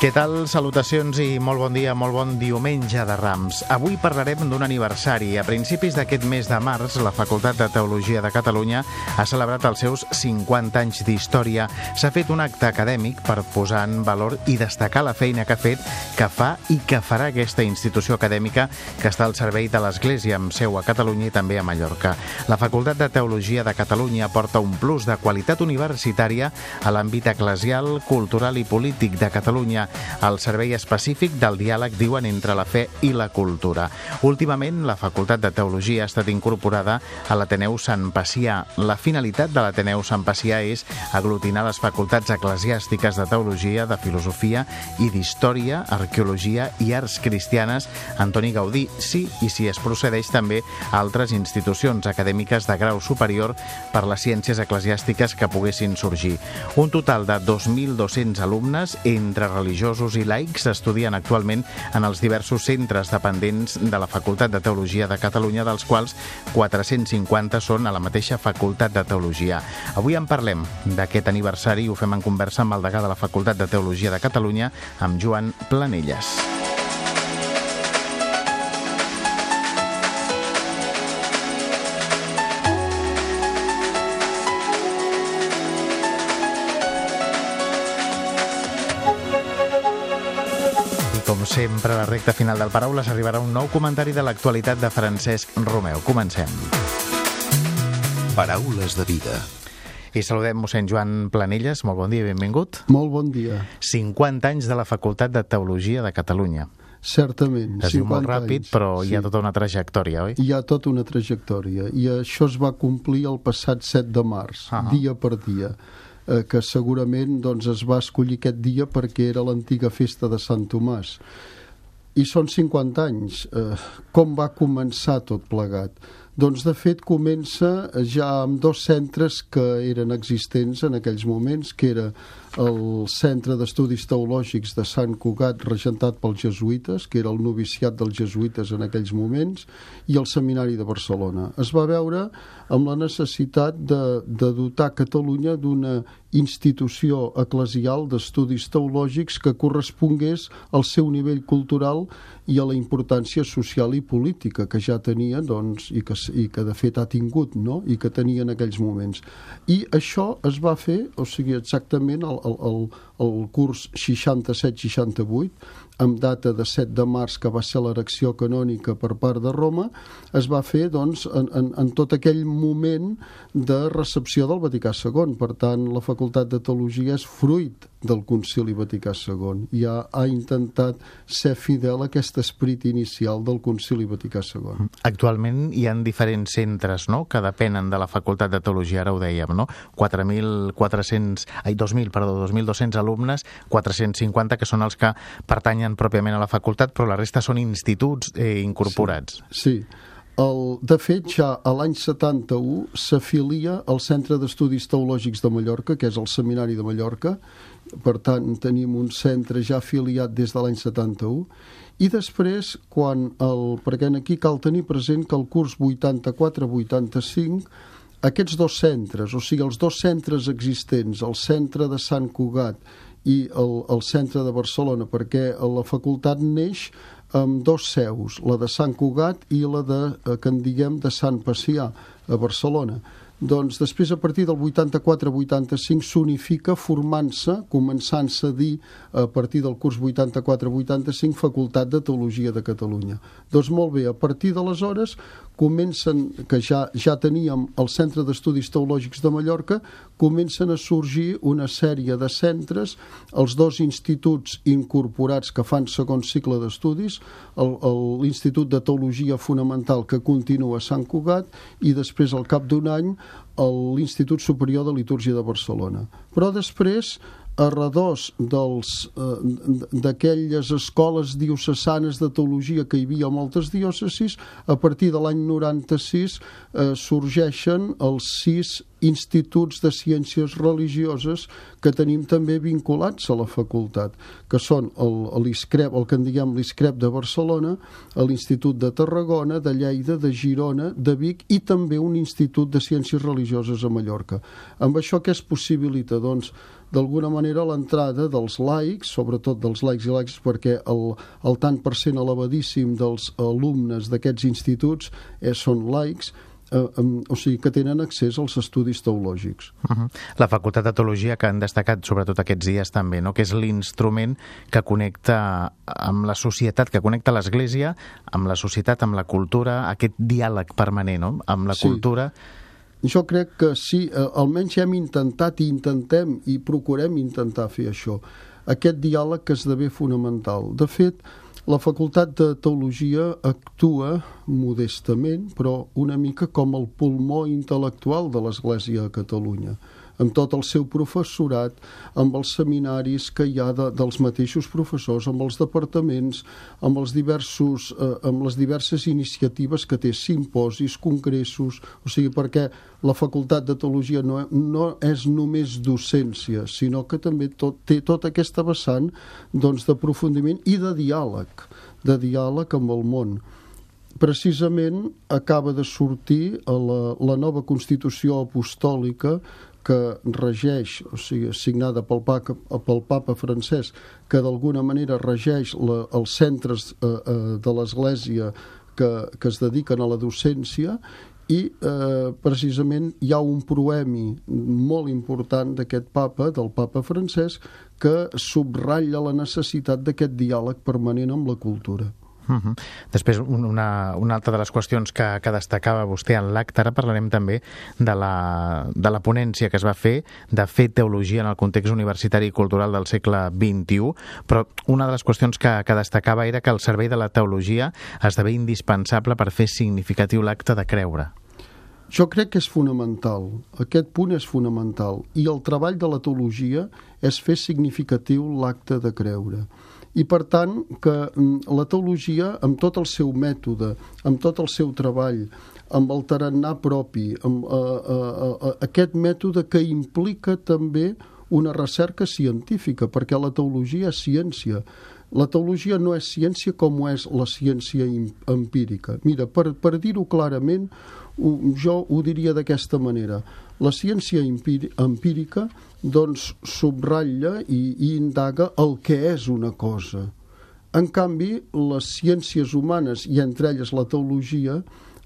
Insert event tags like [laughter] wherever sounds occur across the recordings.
Què tal? Salutacions i molt bon dia, molt bon diumenge de Rams. Avui parlarem d'un aniversari. A principis d'aquest mes de març, la Facultat de Teologia de Catalunya ha celebrat els seus 50 anys d'història. S'ha fet un acte acadèmic per posar en valor i destacar la feina que ha fet, que fa i que farà aquesta institució acadèmica que està al servei de l'Església, amb seu a Catalunya i també a Mallorca. La Facultat de Teologia de Catalunya porta un plus de qualitat universitària a l'àmbit eclesial, cultural i polític de Catalunya al servei específic del diàleg, diuen, entre la fe i la cultura. Últimament, la Facultat de Teologia ha estat incorporada a l'Ateneu Sant Pacià. La finalitat de l'Ateneu Sant Pacià és aglutinar les facultats eclesiàstiques de Teologia, de Filosofia i d'Història, Arqueologia i Arts Cristianes Antoni Gaudí. Sí, i si es procedeix també a altres institucions acadèmiques de grau superior per les ciències eclesiàstiques que poguessin sorgir. Un total de 2.200 alumnes entre religiosos religiosos i laics estudien actualment en els diversos centres dependents de la Facultat de Teologia de Catalunya, dels quals 450 són a la mateixa Facultat de Teologia. Avui en parlem d'aquest aniversari i ho fem en conversa amb el degà de la Facultat de Teologia de Catalunya, amb Joan Planelles. Sempre, a la recta final del Paraules arribarà un nou comentari de l'actualitat de Francesc Romeu. Comencem. Paraules de vida. I saludem mossèn Joan Planelles. Molt bon dia i benvingut. Molt bon dia. 50 anys de la Facultat de Teologia de Catalunya. Certament. Es diu molt ràpid, anys. però hi ha tota una trajectòria, oi? Hi ha tota una trajectòria. I això es va complir el passat 7 de març, Ah. dia per dia eh, que segurament doncs, es va escollir aquest dia perquè era l'antiga festa de Sant Tomàs. I són 50 anys. Eh, com va començar tot plegat? Doncs, de fet, comença ja amb dos centres que eren existents en aquells moments, que era el Centre d'Estudis Teològics de Sant Cugat, regentat pels jesuïtes, que era el noviciat dels jesuïtes en aquells moments, i el Seminari de Barcelona. Es va veure amb la necessitat de, de dotar Catalunya d'una institució eclesial d'estudis teològics que correspongués al seu nivell cultural i a la importància social i política que ja tenia doncs, i, que, i que de fet ha tingut no? i que tenia en aquells moments. I això es va fer, o sigui, exactament el, el, el, el curs 67-68, amb data de 7 de març, que va ser l'erecció canònica per part de Roma, es va fer doncs, en, en, en tot aquell moment de recepció del Vaticà II. Per tant, la Facultat de Teologia és fruit del Concili Vaticà II. Ja ha intentat ser fidel a aquest esperit inicial del Concili Vaticà II. Actualment hi han diferents centres no? que depenen de la Facultat de Teologia, ara ho dèiem, no? 4.400, ai, 2.000, perdó, 2.200 alumnes, 450 que són els que pertanyen pròpiament a la facultat, però la resta són instituts eh, incorporats. Sí, sí. El, de fet, ja a l'any 71 s'afilia al Centre d'Estudis Teològics de Mallorca, que és el Seminari de Mallorca, per tant tenim un centre ja afiliat des de l'any 71, i després, quan el, perquè aquí cal tenir present que el curs 84-85 aquests dos centres, o sigui, els dos centres existents, el centre de Sant Cugat i el, el centre de Barcelona, perquè la facultat neix amb dos seus, la de Sant Cugat i la de, eh, que en diguem, de Sant Pacià, a Barcelona. Doncs després, a partir del 84-85, s'unifica formant-se, començant-se a dir a partir del curs 84-85, Facultat de Teologia de Catalunya. Doncs molt bé, a partir d'aleshores comencen, que ja, ja teníem el Centre d'Estudis Teològics de Mallorca, comencen a sorgir una sèrie de centres, els dos instituts incorporats que fan segon cicle d'estudis, l'Institut de Teologia Fonamental que continua a Sant Cugat i després, al cap d'un any, l'Institut Superior de Litúrgia de Barcelona. Però després a redós d'aquelles escoles diocesanes de teologia que hi havia a moltes diòcesis, a partir de l'any 96 eh, sorgeixen els sis instituts de ciències religioses que tenim també vinculats a la facultat, que són l'ISCREP, el que en diguem l'ISCREP de Barcelona, l'Institut de Tarragona, de Lleida, de Girona, de Vic i també un institut de ciències religioses a Mallorca. Amb això què es possibilita? Doncs d'alguna manera l'entrada dels laics, sobretot dels laics i laics, perquè el, el tant per cent elevadíssim dels alumnes d'aquests instituts eh, són laics, eh, o sigui, que tenen accés als estudis teològics. Uh -huh. La Facultat de Teologia que han destacat sobretot aquests dies també, no? que és l'instrument que connecta amb la societat, que connecta l'Església amb la societat, amb la cultura, aquest diàleg permanent no? amb la sí. cultura jo crec que sí, eh, almenys hem intentat i intentem i procurem intentar fer això. Aquest diàleg que esdevé fonamental. De fet, la Facultat de Teologia actua modestament, però una mica com el pulmó intel·lectual de l'Església a Catalunya amb tot el seu professorat, amb els seminaris que hi ha de, dels mateixos professors, amb els departaments, amb, els diversos, eh, amb les diverses iniciatives que té, simposis, congressos, o sigui, perquè la Facultat de Teologia no, no és només docència, sinó que també tot, té tota aquesta vessant doncs, d'aprofundiment i de diàleg, de diàleg amb el món. Precisament acaba de sortir la, la nova Constitució Apostòlica que regeix, o sigui, signada pel papa, pel papa francès, que d'alguna manera regeix la, els centres eh, eh, de l'Església que, que es dediquen a la docència i eh, precisament hi ha un proemi molt important d'aquest papa, del papa francès, que subratlla la necessitat d'aquest diàleg permanent amb la cultura. Uh -huh. Després, una, una altra de les qüestions que, que destacava vostè en l'acte, ara parlarem també de la, de la ponència que es va fer de fer teologia en el context universitari i cultural del segle XXI, però una de les qüestions que, que destacava era que el servei de la teologia esdevé indispensable per fer significatiu l'acte de creure. Jo crec que és fonamental, aquest punt és fonamental, i el treball de la teologia és fer significatiu l'acte de creure i per tant que mm, la teologia amb tot el seu mètode, amb tot el seu treball, amb el tarannà propi, amb eh, eh, eh, aquest mètode que implica també una recerca científica, perquè la teologia és ciència. La teologia no és ciència com ho és la ciència empírica. Mira, per, per dir-ho clarament, jo ho diria d'aquesta manera. La ciència empírica doncs subratlla i, i indaga el que és una cosa. En canvi, les ciències humanes, i entre elles la teologia,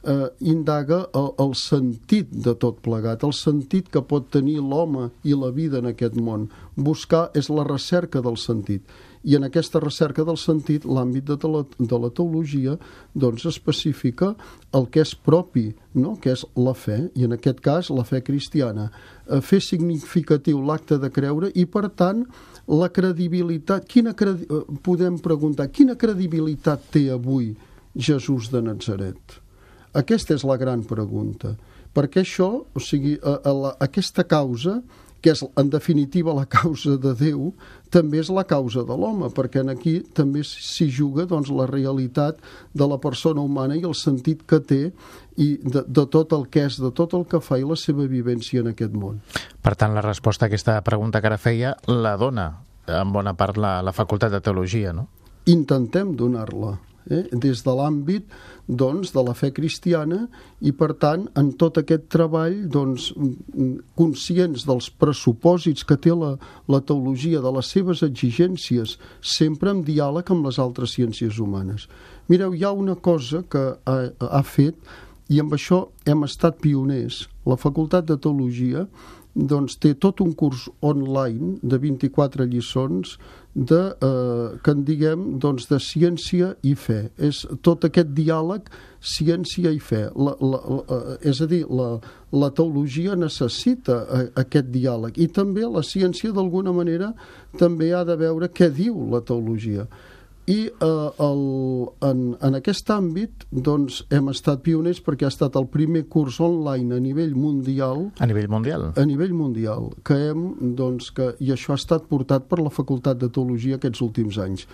eh, indaga el, el sentit de tot plegat, el sentit que pot tenir l'home i la vida en aquest món. Buscar és la recerca del sentit i en aquesta recerca del sentit l'àmbit de, la, de la teologia doncs especifica el que és propi, no? que és la fe, i en aquest cas la fe cristiana. Eh, fer significatiu l'acte de creure i, per tant, la credibilitat... Quina credi... Eh, podem preguntar, quina credibilitat té avui Jesús de Nazaret? Aquesta és la gran pregunta. Perquè això, o sigui, a, a la, aquesta causa que és en definitiva la causa de Déu, també és la causa de l'home, perquè en aquí també s'hi juga doncs, la realitat de la persona humana i el sentit que té i de, de tot el que és, de tot el que fa i la seva vivència en aquest món. Per tant, la resposta a aquesta pregunta que ara feia la dona en bona part la, la Facultat de Teologia, no? Intentem donar-la eh, des de l'àmbit doncs, de la fe cristiana i per tant en tot aquest treball doncs, conscients dels pressupòsits que té la, la teologia, de les seves exigències, sempre en diàleg amb les altres ciències humanes. Mireu, hi ha una cosa que ha, ha fet i amb això hem estat pioners. La Facultat de Teologia doncs, té tot un curs online de 24 lliçons de, eh, que en diguem doncs, de ciència i fe. És tot aquest diàleg ciència i fe. La, la, la, eh, és a dir, la, la teologia necessita a, eh, aquest diàleg i també la ciència d'alguna manera també ha de veure què diu la teologia i eh, el, en, en aquest àmbit doncs, hem estat pioners perquè ha estat el primer curs online a nivell mundial. A nivell mundial. A nivell mundial que hem, doncs, que, i això ha estat portat per la Facultat de Teologia aquests últims anys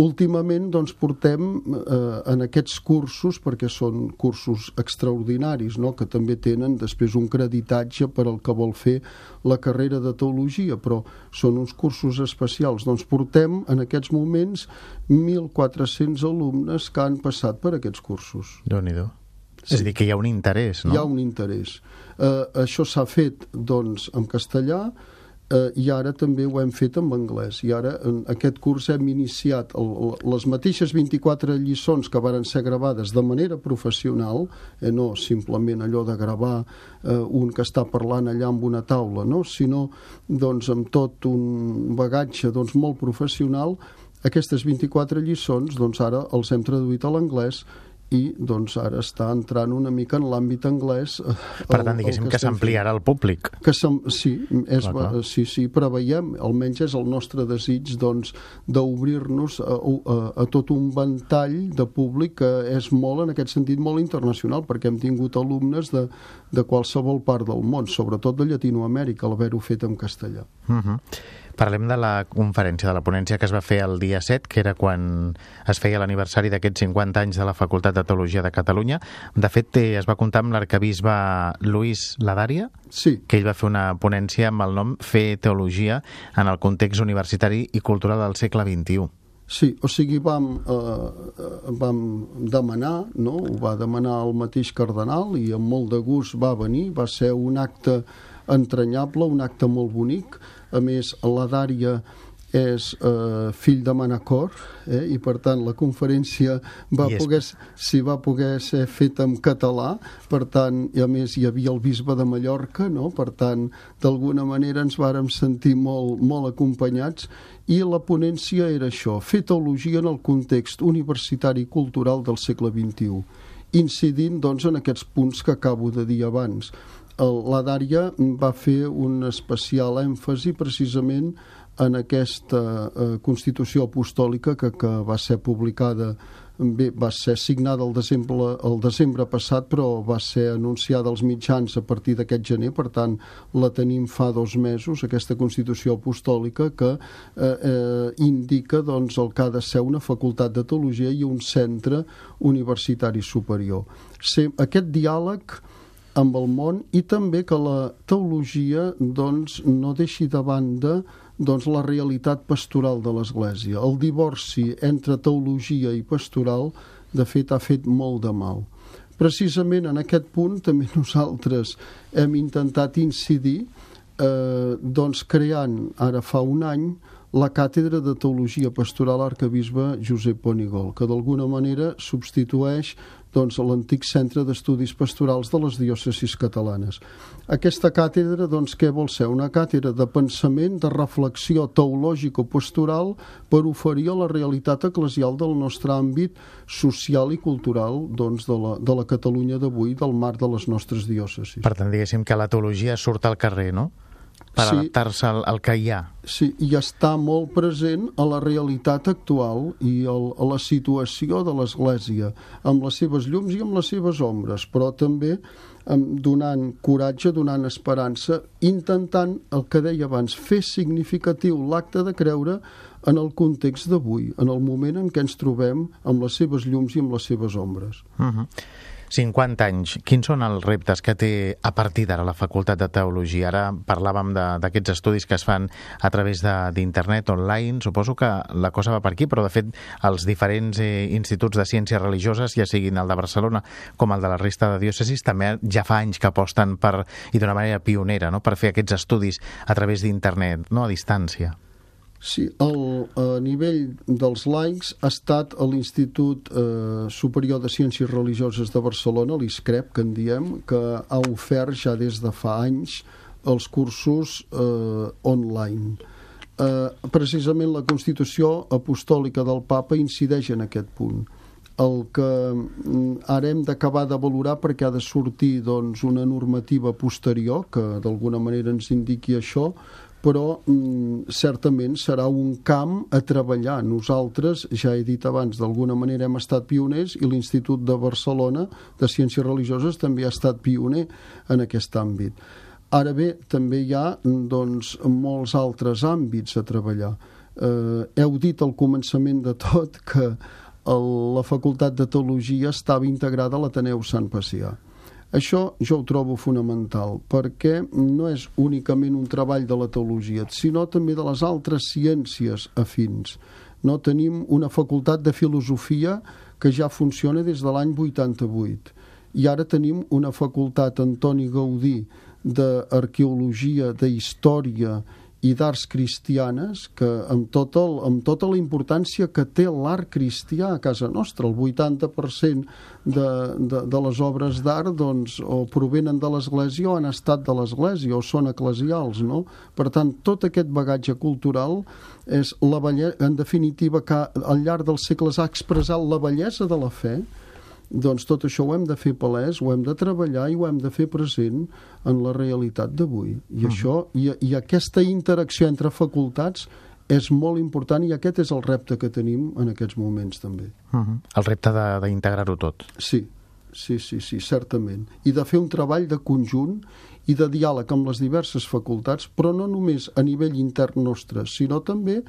Últimament doncs, portem eh, en aquests cursos, perquè són cursos extraordinaris, no? que també tenen després un creditatge per al que vol fer la carrera de teologia, però són uns cursos especials. Doncs portem en aquests moments 1.400 alumnes que han passat per aquests cursos. déu nhi Sí. És a dir, que hi ha un interès, no? Hi ha un interès. Eh, això s'ha fet, doncs, en castellà, eh, i ara també ho hem fet en anglès i ara en aquest curs hem iniciat el, les mateixes 24 lliçons que varen ser gravades de manera professional eh, no simplement allò de gravar eh, un que està parlant allà amb una taula no? sinó doncs amb tot un bagatge doncs, molt professional aquestes 24 lliçons doncs ara els hem traduït a l'anglès i doncs ara està entrant una mica en l'àmbit anglès eh, per tant, diguéssim que, que s'ampliarà el públic que sí, és, clar, clar. sí, sí, preveiem, almenys és el nostre desig doncs d'obrir-nos a, a, a tot un ventall de públic que és molt, en aquest sentit, molt internacional perquè hem tingut alumnes de, de qualsevol part del món, sobretot de Llatinoamèrica, l'haver-ho fet en castellà. Uh mhm. -huh. Parlem de la conferència, de la ponència que es va fer el dia 7, que era quan es feia l'aniversari d'aquests 50 anys de la Facultat de Teologia de Catalunya. De fet, es va comptar amb l'arcabisbe Luis Ladària, sí. que ell va fer una ponència amb el nom Fer Teologia en el context universitari i cultural del segle XXI. Sí, o sigui, vam, eh, vam demanar, no? ho va demanar el mateix cardenal i amb molt de gust va venir, va ser un acte entranyable, un acte molt bonic, a més la Dària és eh, fill de Manacor eh, i per tant la conferència va poder, si va poder ser feta en català. Per tant, i a més hi havia el bisbe de Mallorca no? per tant, d'alguna manera ens vàrem sentir molt, molt acompanyats. I la ponència era això, fer teologia en el context universitari i cultural del segle XXI incidint doncs en aquests punts que acabo de dir abans la Dària va fer un especial èmfasi precisament en aquesta eh, Constitució apostòlica que, que va ser publicada bé, va ser signada el desembre, el desembre passat però va ser anunciada als mitjans a partir d'aquest gener, per tant la tenim fa dos mesos, aquesta Constitució apostòlica que eh, eh, indica doncs, el que ha de ser una facultat de teologia i un centre universitari superior. Se, aquest diàleg amb el món i també que la teologia doncs, no deixi de banda doncs, la realitat pastoral de l'Església. El divorci entre teologia i pastoral, de fet, ha fet molt de mal. Precisament en aquest punt també [laughs] nosaltres hem intentat incidir eh, doncs creant ara fa un any la càtedra de Teologia Pastoral Arcabisbe Josep Ponigol, que d'alguna manera substitueix doncs, l'antic centre d'estudis pastorals de les diòcesis catalanes. Aquesta càtedra, doncs, què vol ser? Una càtedra de pensament, de reflexió teològico-pastoral per oferir a la realitat eclesial del nostre àmbit social i cultural doncs, de, la, de la Catalunya d'avui, del marc de les nostres diòcesis. Per tant, diguéssim que la teologia surt al carrer, no? Per sí, adaptar-se al, al que hi ha. Sí, i està molt present a la realitat actual i el, a la situació de l'Església, amb les seves llums i amb les seves ombres, però també um, donant coratge, donant esperança, intentant, el que deia abans, fer significatiu l'acte de creure en el context d'avui, en el moment en què ens trobem amb les seves llums i amb les seves ombres. Uh -huh. 50 anys. Quins són els reptes que té a partir d'ara la Facultat de Teologia? Ara parlàvem d'aquests estudis que es fan a través d'internet, online. Suposo que la cosa va per aquí, però de fet els diferents eh, instituts de ciències religioses, ja siguin el de Barcelona com el de la resta de diòcesis, també ja fa anys que aposten per, i d'una manera pionera, no? per fer aquests estudis a través d'internet, no? a distància. Sí, el, a nivell dels laics ha estat a l'Institut eh, Superior de Ciències Religioses de Barcelona, l'ISCREP, que en diem, que ha ofert ja des de fa anys els cursos eh, online. Eh, precisament la Constitució Apostòlica del Papa incideix en aquest punt el que mm, ara hem d'acabar de valorar perquè ha de sortir doncs, una normativa posterior que d'alguna manera ens indiqui això però mm, certament serà un camp a treballar. Nosaltres, ja he dit abans, d'alguna manera hem estat pioners i l'Institut de Barcelona de Ciències Religioses també ha estat pioner en aquest àmbit. Ara bé, també hi ha doncs, molts altres àmbits a treballar. Eh, heu dit al començament de tot que el, la Facultat de Teologia estava integrada a l'Ateneu Sant Pacià. Això jo ho trobo fonamental, perquè no és únicament un treball de la teologia, sinó també de les altres ciències afins. No tenim una facultat de filosofia que ja funciona des de l'any 88 i ara tenim una facultat Antoni Gaudí d'arqueologia, d'història i d'arts cristianes que amb, tot el, amb tota la importància que té l'art cristià a casa nostra, el 80% de, de, de les obres d'art doncs, o provenen de l'Església o han estat de l'Església o són eclesials, no? Per tant, tot aquest bagatge cultural és la bellesa, en definitiva, que al llarg dels segles ha expressat la bellesa de la fe, doncs tot això ho hem de fer palès, ho hem de treballar i ho hem de fer present en la realitat d'avui. I, uh -huh. això, i, I aquesta interacció entre facultats és molt important i aquest és el repte que tenim en aquests moments també. Uh -huh. El repte d'integrar-ho tot. Sí, sí, sí, sí, certament. I de fer un treball de conjunt i de diàleg amb les diverses facultats, però no només a nivell intern nostre, sinó també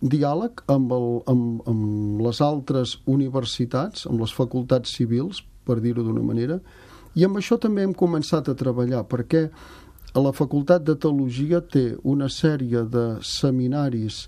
diàleg amb, el, amb, amb les altres universitats, amb les facultats civils, per dir-ho d'una manera, i amb això també hem començat a treballar, perquè la Facultat de Teologia té una sèrie de seminaris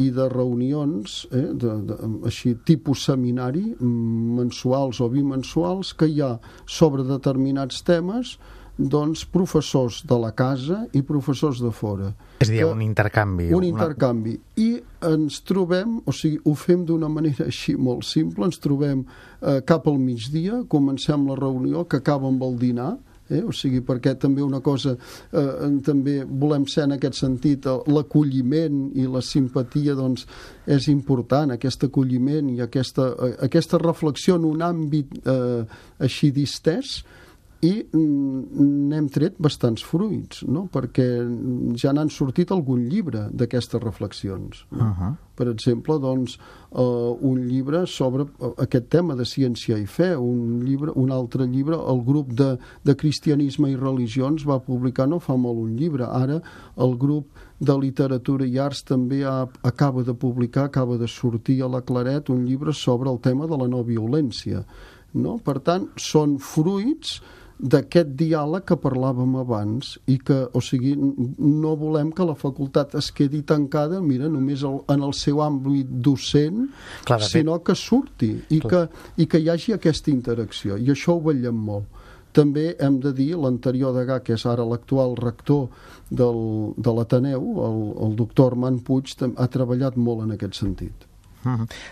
i de reunions, eh, de, de, així tipus seminari, mensuals o bimensuals, que hi ha sobre determinats temes, doncs, professors de la casa i professors de fora. És a dir, un intercanvi. Un una... intercanvi. I ens trobem, o sigui, ho fem d'una manera així molt simple, ens trobem eh, cap al migdia, comencem la reunió que acaba amb el dinar, eh? o sigui, perquè també una cosa eh, també volem ser en aquest sentit l'acolliment i la simpatia doncs és important, aquest acolliment i aquesta, eh, aquesta reflexió en un àmbit eh, així distès i mm, n'hem tret bastants fruits, no? perquè ja n'han sortit algun llibre d'aquestes reflexions. No? Uh -huh. Per exemple, doncs, uh, un llibre sobre uh, aquest tema de ciència i fe, un, llibre, un altre llibre, el grup de, de cristianisme i religions va publicar no fa molt un llibre, ara el grup de literatura i arts també ha, acaba de publicar, acaba de sortir a la Claret un llibre sobre el tema de la no violència. No? Per tant, són fruits d'aquest diàleg que parlàvem abans i que, o sigui, no volem que la facultat es quedi tancada, mira, només el, en el seu àmbit docent, Clar, sinó que surti i que, i que hi hagi aquesta interacció. I això ho vetllem molt. També hem de dir, l'anterior degà, que és ara l'actual rector del, de l'Ateneu, el, el doctor Armand Puig, ha treballat molt en aquest sentit.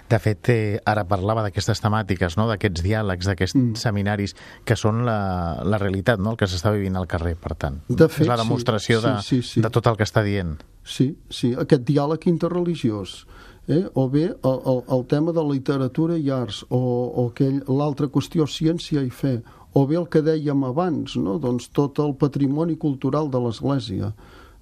De fet, eh, ara parlava d'aquestes temàtiques, no? d'aquests diàlegs, d'aquests mm. seminaris, que són la, la realitat, no? el que s'està vivint al carrer, per tant. De fet, És la demostració sí, de, sí, sí, sí. de tot el que està dient. Sí, sí, aquest diàleg interreligiós. Eh? o bé el, el, el tema de la literatura i arts, o, o l'altra qüestió, ciència i fe, o bé el que dèiem abans, no? doncs tot el patrimoni cultural de l'Església.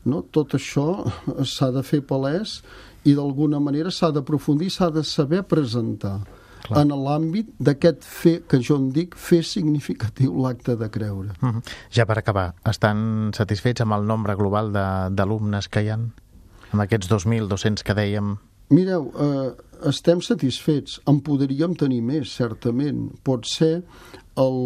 No? Tot això [laughs] s'ha de fer palès i d'alguna manera s'ha d'aprofundir, s'ha de saber presentar Clar. en l'àmbit d'aquest fer, que jo en dic, fer significatiu l'acte de creure. Uh -huh. Ja per acabar, estan satisfets amb el nombre global d'alumnes que hi han? Amb aquests 2.200 que dèiem? Mireu, eh, estem satisfets, en podríem tenir més, certament. Pot ser el,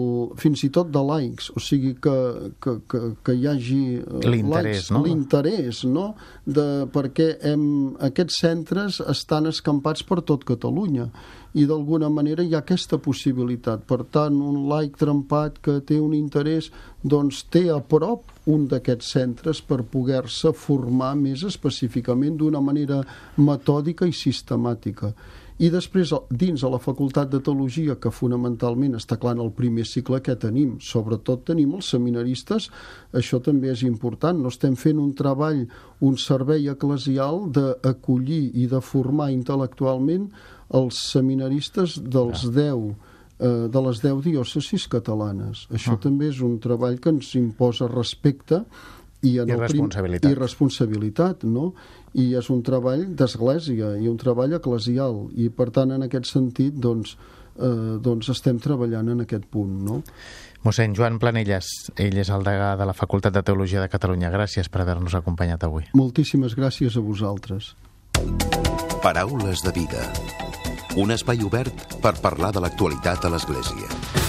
fins i tot de likes, o sigui que, que, que, que hi hagi eh, l'interès, no? L'interès, no? De, perquè hem, aquests centres estan escampats per tot Catalunya i d'alguna manera hi ha aquesta possibilitat. Per tant, un like trempat que té un interès, doncs té a prop un d'aquests centres per poder-se formar més específicament d'una manera metòdica i sistemàtica. I després, dins de la Facultat de Teologia, que fonamentalment està clar en el primer cicle que tenim, sobretot tenim els seminaristes, això també és important, no estem fent un treball, un servei eclesial d'acollir i de formar intel·lectualment els seminaristes dels 10 eh, de les 10 diòcesis catalanes. Això ah. també és un treball que ens imposa respecte i, en I responsabilitat. Prim, I responsabilitat, no? I és un treball d'església i un treball eclesial i per tant en aquest sentit doncs, eh, doncs estem treballant en aquest punt, no? Mossèn Joan Planelles, ell és el degà de la Facultat de Teologia de Catalunya. Gràcies per haver-nos acompanyat avui. Moltíssimes gràcies a vosaltres. Paraules de vida. Un espai obert per parlar de l'actualitat a l'Església.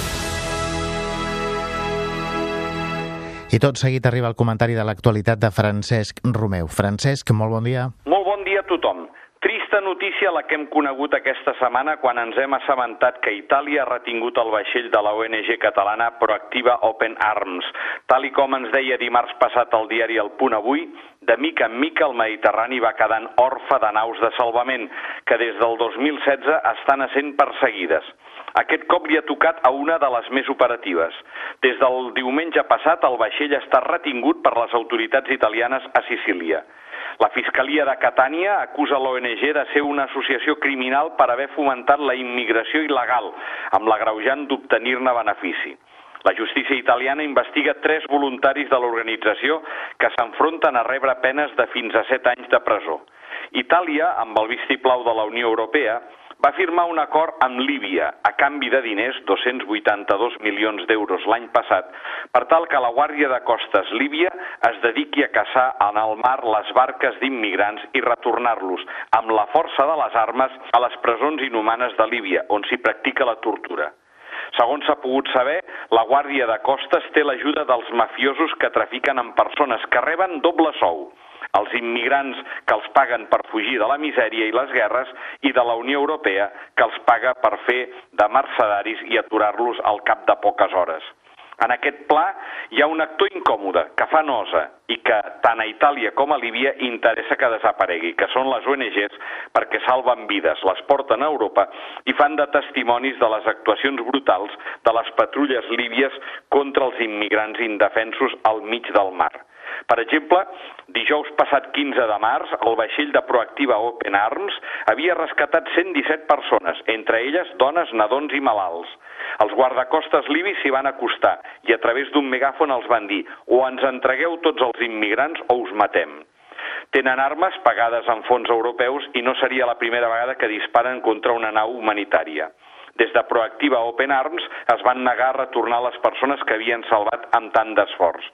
I tot seguit arriba el comentari de l'actualitat de Francesc Romeu. Francesc, molt bon dia. Molt bon dia a tothom. Trista notícia la que hem conegut aquesta setmana quan ens hem assabentat que Itàlia ha retingut el vaixell de la ONG catalana Proactiva Open Arms. Tal i com ens deia dimarts passat el diari El Punt Avui, de mica en mica el Mediterrani va quedant orfe de naus de salvament, que des del 2016 estan essent perseguides. Aquest cop li ha tocat a una de les més operatives. Des del diumenge passat, el vaixell està retingut per les autoritats italianes a Sicília. La Fiscalia de Catània acusa l'ONG de ser una associació criminal per haver fomentat la immigració il·legal, amb l'agreujant d'obtenir-ne benefici. La justícia italiana investiga tres voluntaris de l'organització que s'enfronten a rebre penes de fins a set anys de presó. Itàlia, amb el vistiplau de la Unió Europea, va firmar un acord amb Líbia a canvi de diners, 282 milions d'euros l'any passat, per tal que la Guàrdia de Costes Líbia es dediqui a caçar en el mar les barques d'immigrants i retornar-los amb la força de les armes a les presons inhumanes de Líbia, on s'hi practica la tortura. Segons s'ha pogut saber, la Guàrdia de Costes té l'ajuda dels mafiosos que trafiquen amb persones que reben doble sou els immigrants que els paguen per fugir de la misèria i les guerres i de la Unió Europea que els paga per fer de mercedaris i aturar-los al cap de poques hores. En aquest pla hi ha un actor incòmode que fa nosa i que tant a Itàlia com a Líbia interessa que desaparegui, que són les ONGs perquè salven vides, les porten a Europa i fan de testimonis de les actuacions brutals de les patrulles líbies contra els immigrants indefensos al mig del mar. Per exemple, dijous passat 15 de març, el vaixell de Proactiva Open Arms havia rescatat 117 persones, entre elles dones, nadons i malalts. Els guardacostes libis s'hi van acostar i a través d'un megàfon els van dir o ens entregueu tots els immigrants o us matem. Tenen armes pagades amb fons europeus i no seria la primera vegada que disparen contra una nau humanitària. Des de Proactiva Open Arms es van negar a retornar les persones que havien salvat amb tant d'esforç.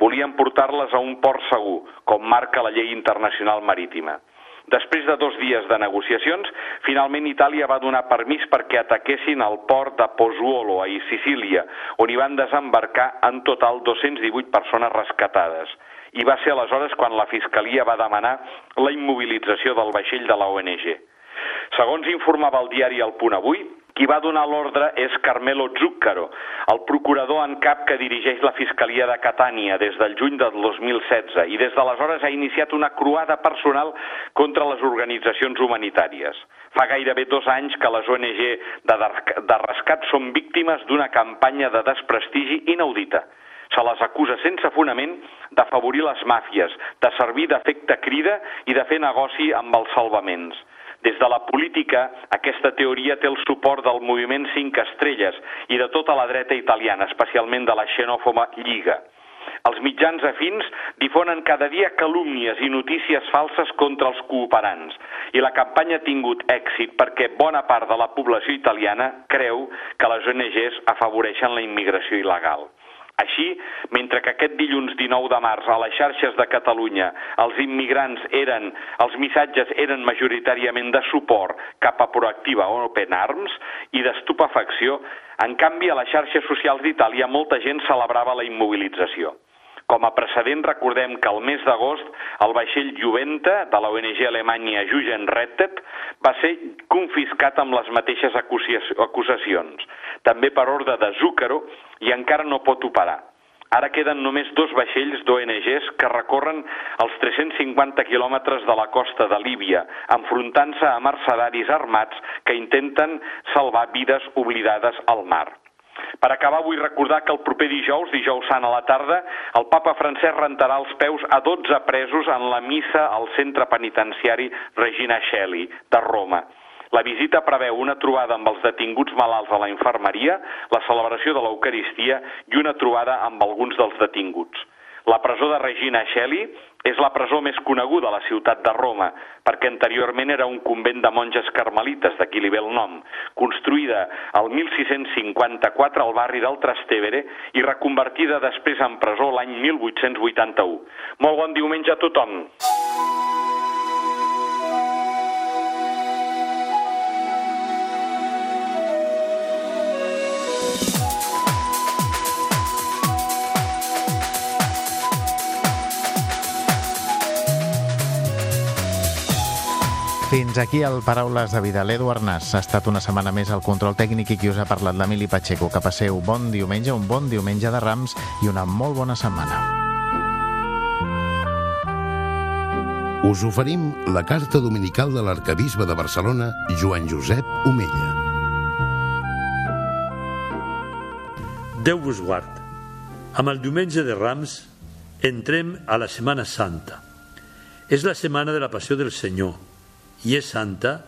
Volien portar-les a un port segur, com marca la llei internacional marítima. Després de dos dies de negociacions, finalment Itàlia va donar permís perquè ataquessin el port de Pozuolo, a Sicília, on hi van desembarcar en total 218 persones rescatades. I va ser aleshores quan la Fiscalia va demanar la immobilització del vaixell de la ONG. Segons informava el diari El Punt Avui, qui va donar l'ordre és Carmelo Zuccaro, el procurador en cap que dirigeix la Fiscalia de Catània des del juny del 2016 i des d'aleshores ha iniciat una croada personal contra les organitzacions humanitàries. Fa gairebé dos anys que les ONG de, de rescat són víctimes d'una campanya de desprestigi inaudita se les acusa sense fonament d'afavorir les màfies, de servir d'efecte crida i de fer negoci amb els salvaments. Des de la política, aquesta teoria té el suport del moviment Cinc Estrelles i de tota la dreta italiana, especialment de la xenòfoba Lliga. Els mitjans afins difonen cada dia calúmnies i notícies falses contra els cooperants i la campanya ha tingut èxit perquè bona part de la població italiana creu que les ONGs afavoreixen la immigració il·legal. Així, mentre que aquest dilluns 19 de març a les xarxes de Catalunya els immigrants eren, els missatges eren majoritàriament de suport cap a Proactiva o Open Arms i d'estupefacció, en canvi a les xarxes socials d'Itàlia molta gent celebrava la immobilització. Com a precedent, recordem que el mes d'agost el vaixell Juventa de la ONG alemanya Jugendrettet va ser confiscat amb les mateixes acusacions, també per ordre de Zúcaro, i encara no pot operar. Ara queden només dos vaixells d'ONGs que recorren els 350 quilòmetres de la costa de Líbia, enfrontant-se a mercedaris armats que intenten salvar vides oblidades al mar. Per acabar, vull recordar que el proper dijous, dijous sant a la tarda, el papa francès rentarà els peus a 12 presos en la missa al centre penitenciari Regina Shelley de Roma. La visita preveu una trobada amb els detinguts malalts a la infermeria, la celebració de l'Eucaristia i una trobada amb alguns dels detinguts. La presó de Regina Shelley és la presó més coneguda a la ciutat de Roma, perquè anteriorment era un convent de monges carmelites, d'aquí li ve el nom, construïda al 1654 al barri del Trastevere i reconvertida després en presó l'any 1881. Molt bon diumenge a tothom! Fins aquí el Paraules de Vida. L'Edu Arnàs ha estat una setmana més al control tècnic i qui us ha parlat l'Emili Pacheco. Que passeu bon diumenge, un bon diumenge de Rams i una molt bona setmana. Us oferim la carta dominical de l'arcabisbe de Barcelona, Joan Josep Omella. Déu vos guard. Amb el diumenge de Rams entrem a la Setmana Santa. És la setmana de la Passió del Senyor i és santa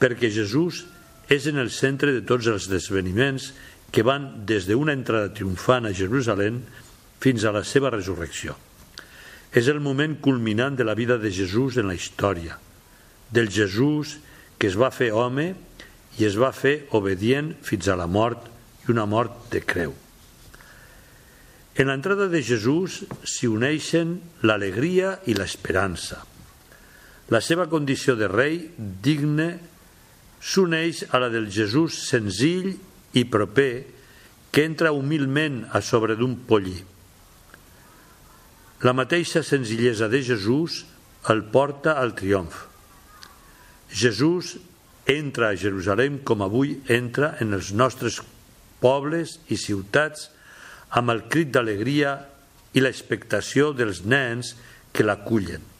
perquè Jesús és en el centre de tots els esdeveniments que van des d'una entrada triomfant a Jerusalem fins a la seva resurrecció. És el moment culminant de la vida de Jesús en la història, del Jesús que es va fer home i es va fer obedient fins a la mort i una mort de creu. En l'entrada de Jesús s'hi uneixen l'alegria i l'esperança – la seva condició de rei digne s'uneix a la del Jesús senzill i proper que entra humilment a sobre d'un pollí. La mateixa senzillesa de Jesús el porta al triomf. Jesús entra a Jerusalem com avui entra en els nostres pobles i ciutats amb el crit d'alegria i l'expectació dels nens que l'acullen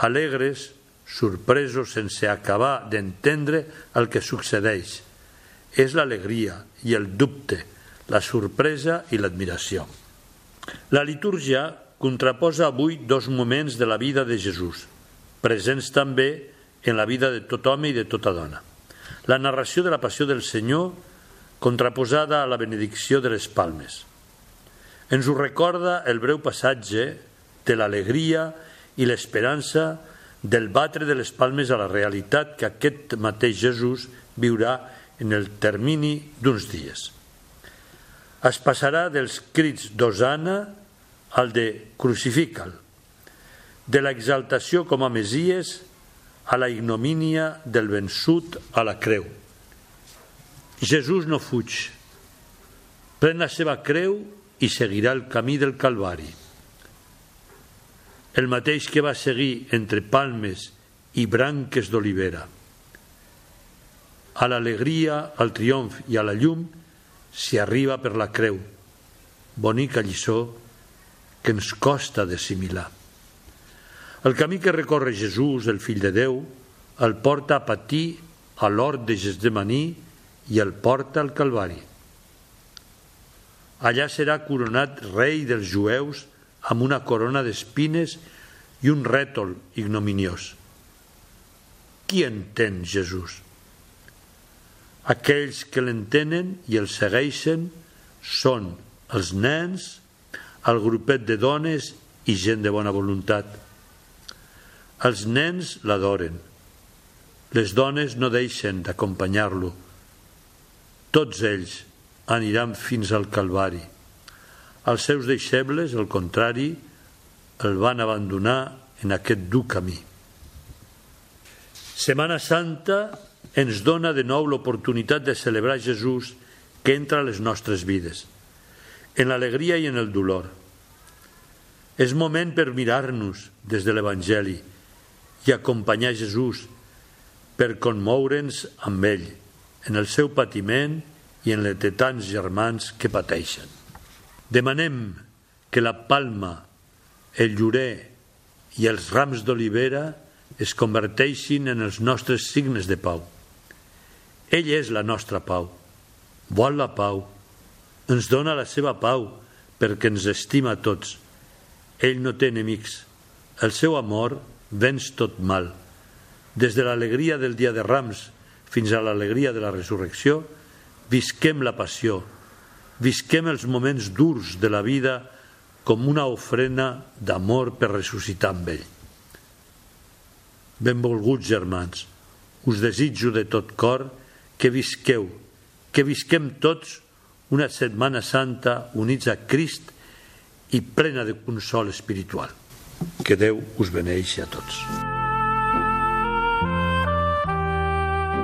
alegres, sorpresos sense acabar d'entendre el que succeeix. És l'alegria i el dubte, la sorpresa i l'admiració. La litúrgia contraposa avui dos moments de la vida de Jesús, presents també en la vida de tot home i de tota dona. La narració de la passió del Senyor contraposada a la benedicció de les palmes. Ens ho recorda el breu passatge de l'alegria i l'esperança del batre de les palmes a la realitat que aquest mateix Jesús viurà en el termini d'uns dies. Es passarà dels crits d'Osana al de crucifica'l, de l'exaltació com a Mesies a la ignomínia del vençut a la creu. Jesús no fuig, pren la seva creu i seguirà el camí del Calvari el mateix que va seguir entre palmes i branques d'olivera. A l'alegria, al triomf i a la llum s'hi arriba per la creu, bonica lliçó que ens costa d'assimilar. El camí que recorre Jesús, el fill de Déu, el porta a patir a l'hort de Gesdemaní i el porta al Calvari. Allà serà coronat rei dels jueus amb una corona d'espines i un rètol ignominiós. Qui entén Jesús? Aquells que l'entenen i el segueixen són els nens, el grupet de dones i gent de bona voluntat. Els nens l'adoren. Les dones no deixen d'acompanyar-lo. Tots ells aniran fins al Calvari. Els seus deixebles, al contrari, el van abandonar en aquest dur camí. Setmana Santa ens dona de nou l'oportunitat de celebrar Jesús que entra a les nostres vides, en l'alegria i en el dolor. És moment per mirar-nos des de l'Evangeli i acompanyar Jesús per conmoure'ns amb ell en el seu patiment i en les de tants germans que pateixen. Demanem que la palma, el llorer i els rams d'olivera es converteixin en els nostres signes de pau. Ell és la nostra pau, vol la pau, ens dona la seva pau perquè ens estima a tots. Ell no té enemics, el seu amor venç tot mal. Des de l'alegria del dia de Rams fins a l'alegria de la resurrecció, visquem la passió, visquem els moments durs de la vida com una ofrena d'amor per ressuscitar amb ell. Benvolguts germans, us desitjo de tot cor que visqueu, que visquem tots una Setmana Santa units a Crist i plena de consol espiritual. Que Déu us beneixi a tots.